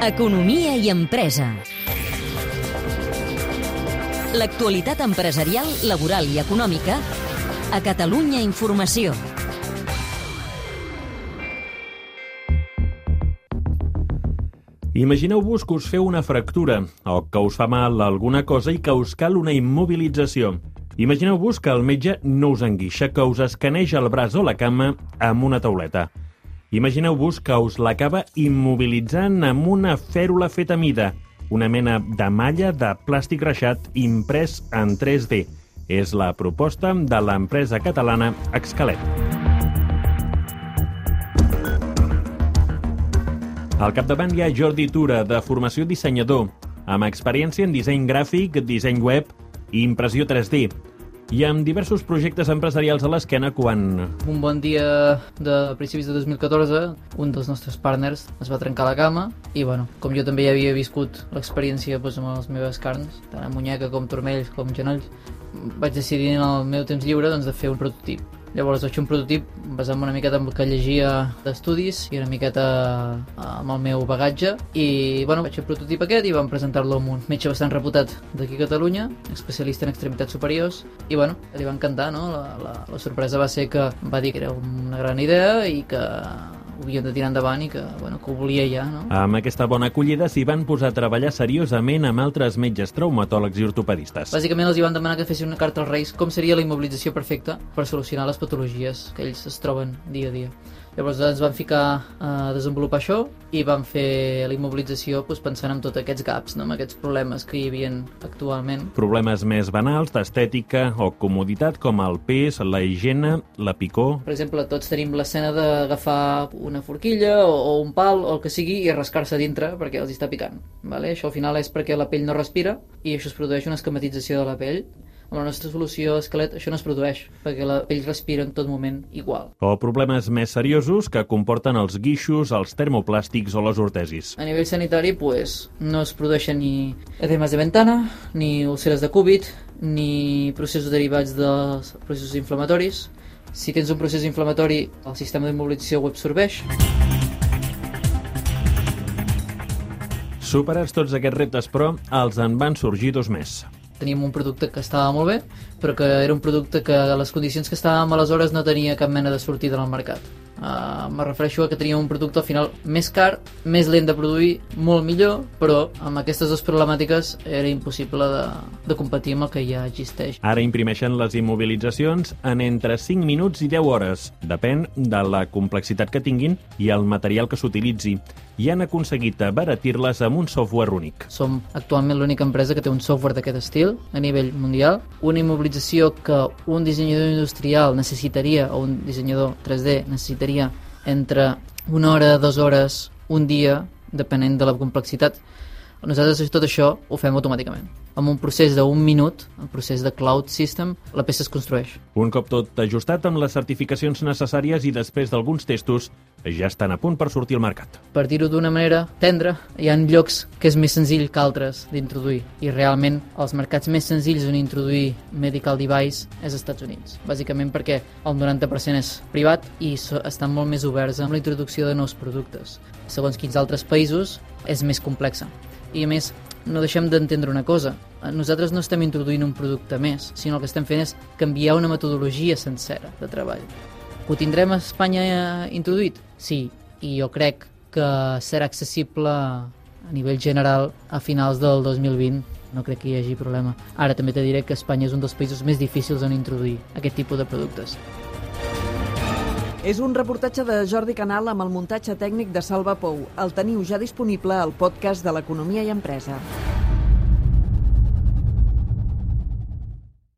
Economia i empresa. L'actualitat empresarial, laboral i econòmica a Catalunya Informació. Imagineu-vos que us feu una fractura o que us fa mal alguna cosa i que us cal una immobilització. Imagineu-vos que el metge no us enguixa, que us escaneja el braç o la cama amb una tauleta. Imagineu-vos que us l'acaba immobilitzant amb una fèrula feta a mida, una mena de malla de plàstic reixat imprès en 3D. És la proposta de l'empresa catalana Excalet. Al capdavant hi ha Jordi Tura, de formació dissenyador, amb experiència en disseny gràfic, disseny web i impressió 3D, i amb diversos projectes empresarials a l'esquena quan... Un bon dia de principis de 2014, un dels nostres partners es va trencar la cama i, bueno, com jo també ja havia viscut l'experiència doncs, amb les meves carns, tant a muñeca com turmells com genolls, vaig decidir en el meu temps lliure doncs, de fer un prototip Llavors vaig fer un prototip basant una miqueta en el que llegia d'estudis i una miqueta eh, amb el meu bagatge i bueno, vaig fer el prototip aquest i vam presentar-lo amb un metge bastant reputat d'aquí a Catalunya, especialista en extremitats superiors i bueno, li va encantar, no? La, la, la sorpresa va ser que va dir que era una gran idea i que ho havíem de tirar endavant i que, bueno, que ho volia ja, no? Amb aquesta bona acollida s'hi van posar a treballar seriosament amb altres metges traumatòlegs i ortopedistes. Bàsicament els hi van demanar que fessin una carta als Reis com seria la immobilització perfecta per solucionar les patologies que ells es troben dia a dia. Llavors ens vam ficar a desenvolupar això i vam fer la immobilització doncs, pensant en tots aquests gaps, no? en aquests problemes que hi havia actualment. Problemes més banals d'estètica o comoditat com el pes, la higiene, la picor... Per exemple, tots tenim l'escena d'agafar una forquilla o, o un pal o el que sigui i rascar-se dintre perquè els està picant. Vale? Això al final és perquè la pell no respira i això es produeix una esquematització de la pell amb la nostra solució esquelet això no es produeix, perquè la pell respira en tot moment igual. O problemes més seriosos que comporten els guixos, els termoplàstics o les ortesis. A nivell sanitari, pues, no es produeixen ni edemes de ventana, ni ulceres de cúbit, ni processos derivats dels processos inflamatoris. Si tens un procés inflamatori, el sistema d'immobilització ho absorbeix. Superats tots aquests reptes, però, els en van sorgir dos més teníem un producte que estava molt bé, però que era un producte que a les condicions que estàvem aleshores no tenia cap mena de sortida en el mercat. Uh, me refereixo a que teníem un producte al final més car, més lent de produir, molt millor, però amb aquestes dues problemàtiques era impossible de, de competir amb el que ja existeix. Ara imprimeixen les immobilitzacions en entre 5 minuts i 10 hores. Depèn de la complexitat que tinguin i el material que s'utilitzi i han aconseguit abaratir-les amb un software únic. Som actualment l'única empresa que té un software d'aquest estil a nivell mundial. Una immobilització que un dissenyador industrial necessitaria, o un dissenyador 3D necessitaria entre una hora, dues hores, un dia, depenent de la complexitat. Nosaltres tot això ho fem automàticament amb un procés d'un minut, el procés de Cloud System, la peça es construeix. Un cop tot ajustat amb les certificacions necessàries i després d'alguns testos, ja estan a punt per sortir al mercat. Per dir-ho d'una manera tendra, hi ha llocs que és més senzill que altres d'introduir i realment els mercats més senzills on introduir medical device és als Estats Units. Bàsicament perquè el 90% és privat i estan molt més oberts amb la introducció de nous productes. Segons quins altres països és més complexa. I a més, no deixem d'entendre una cosa. Nosaltres no estem introduint un producte més, sinó el que estem fent és canviar una metodologia sencera de treball. Ho tindrem a Espanya eh, introduït? Sí, i jo crec que serà accessible a nivell general a finals del 2020 no crec que hi hagi problema. Ara també te diré que Espanya és un dels països més difícils en introduir aquest tipus de productes. És un reportatge de Jordi Canal amb el muntatge tècnic de Salva Pou. El teniu ja disponible al podcast de l'Economia i Empresa.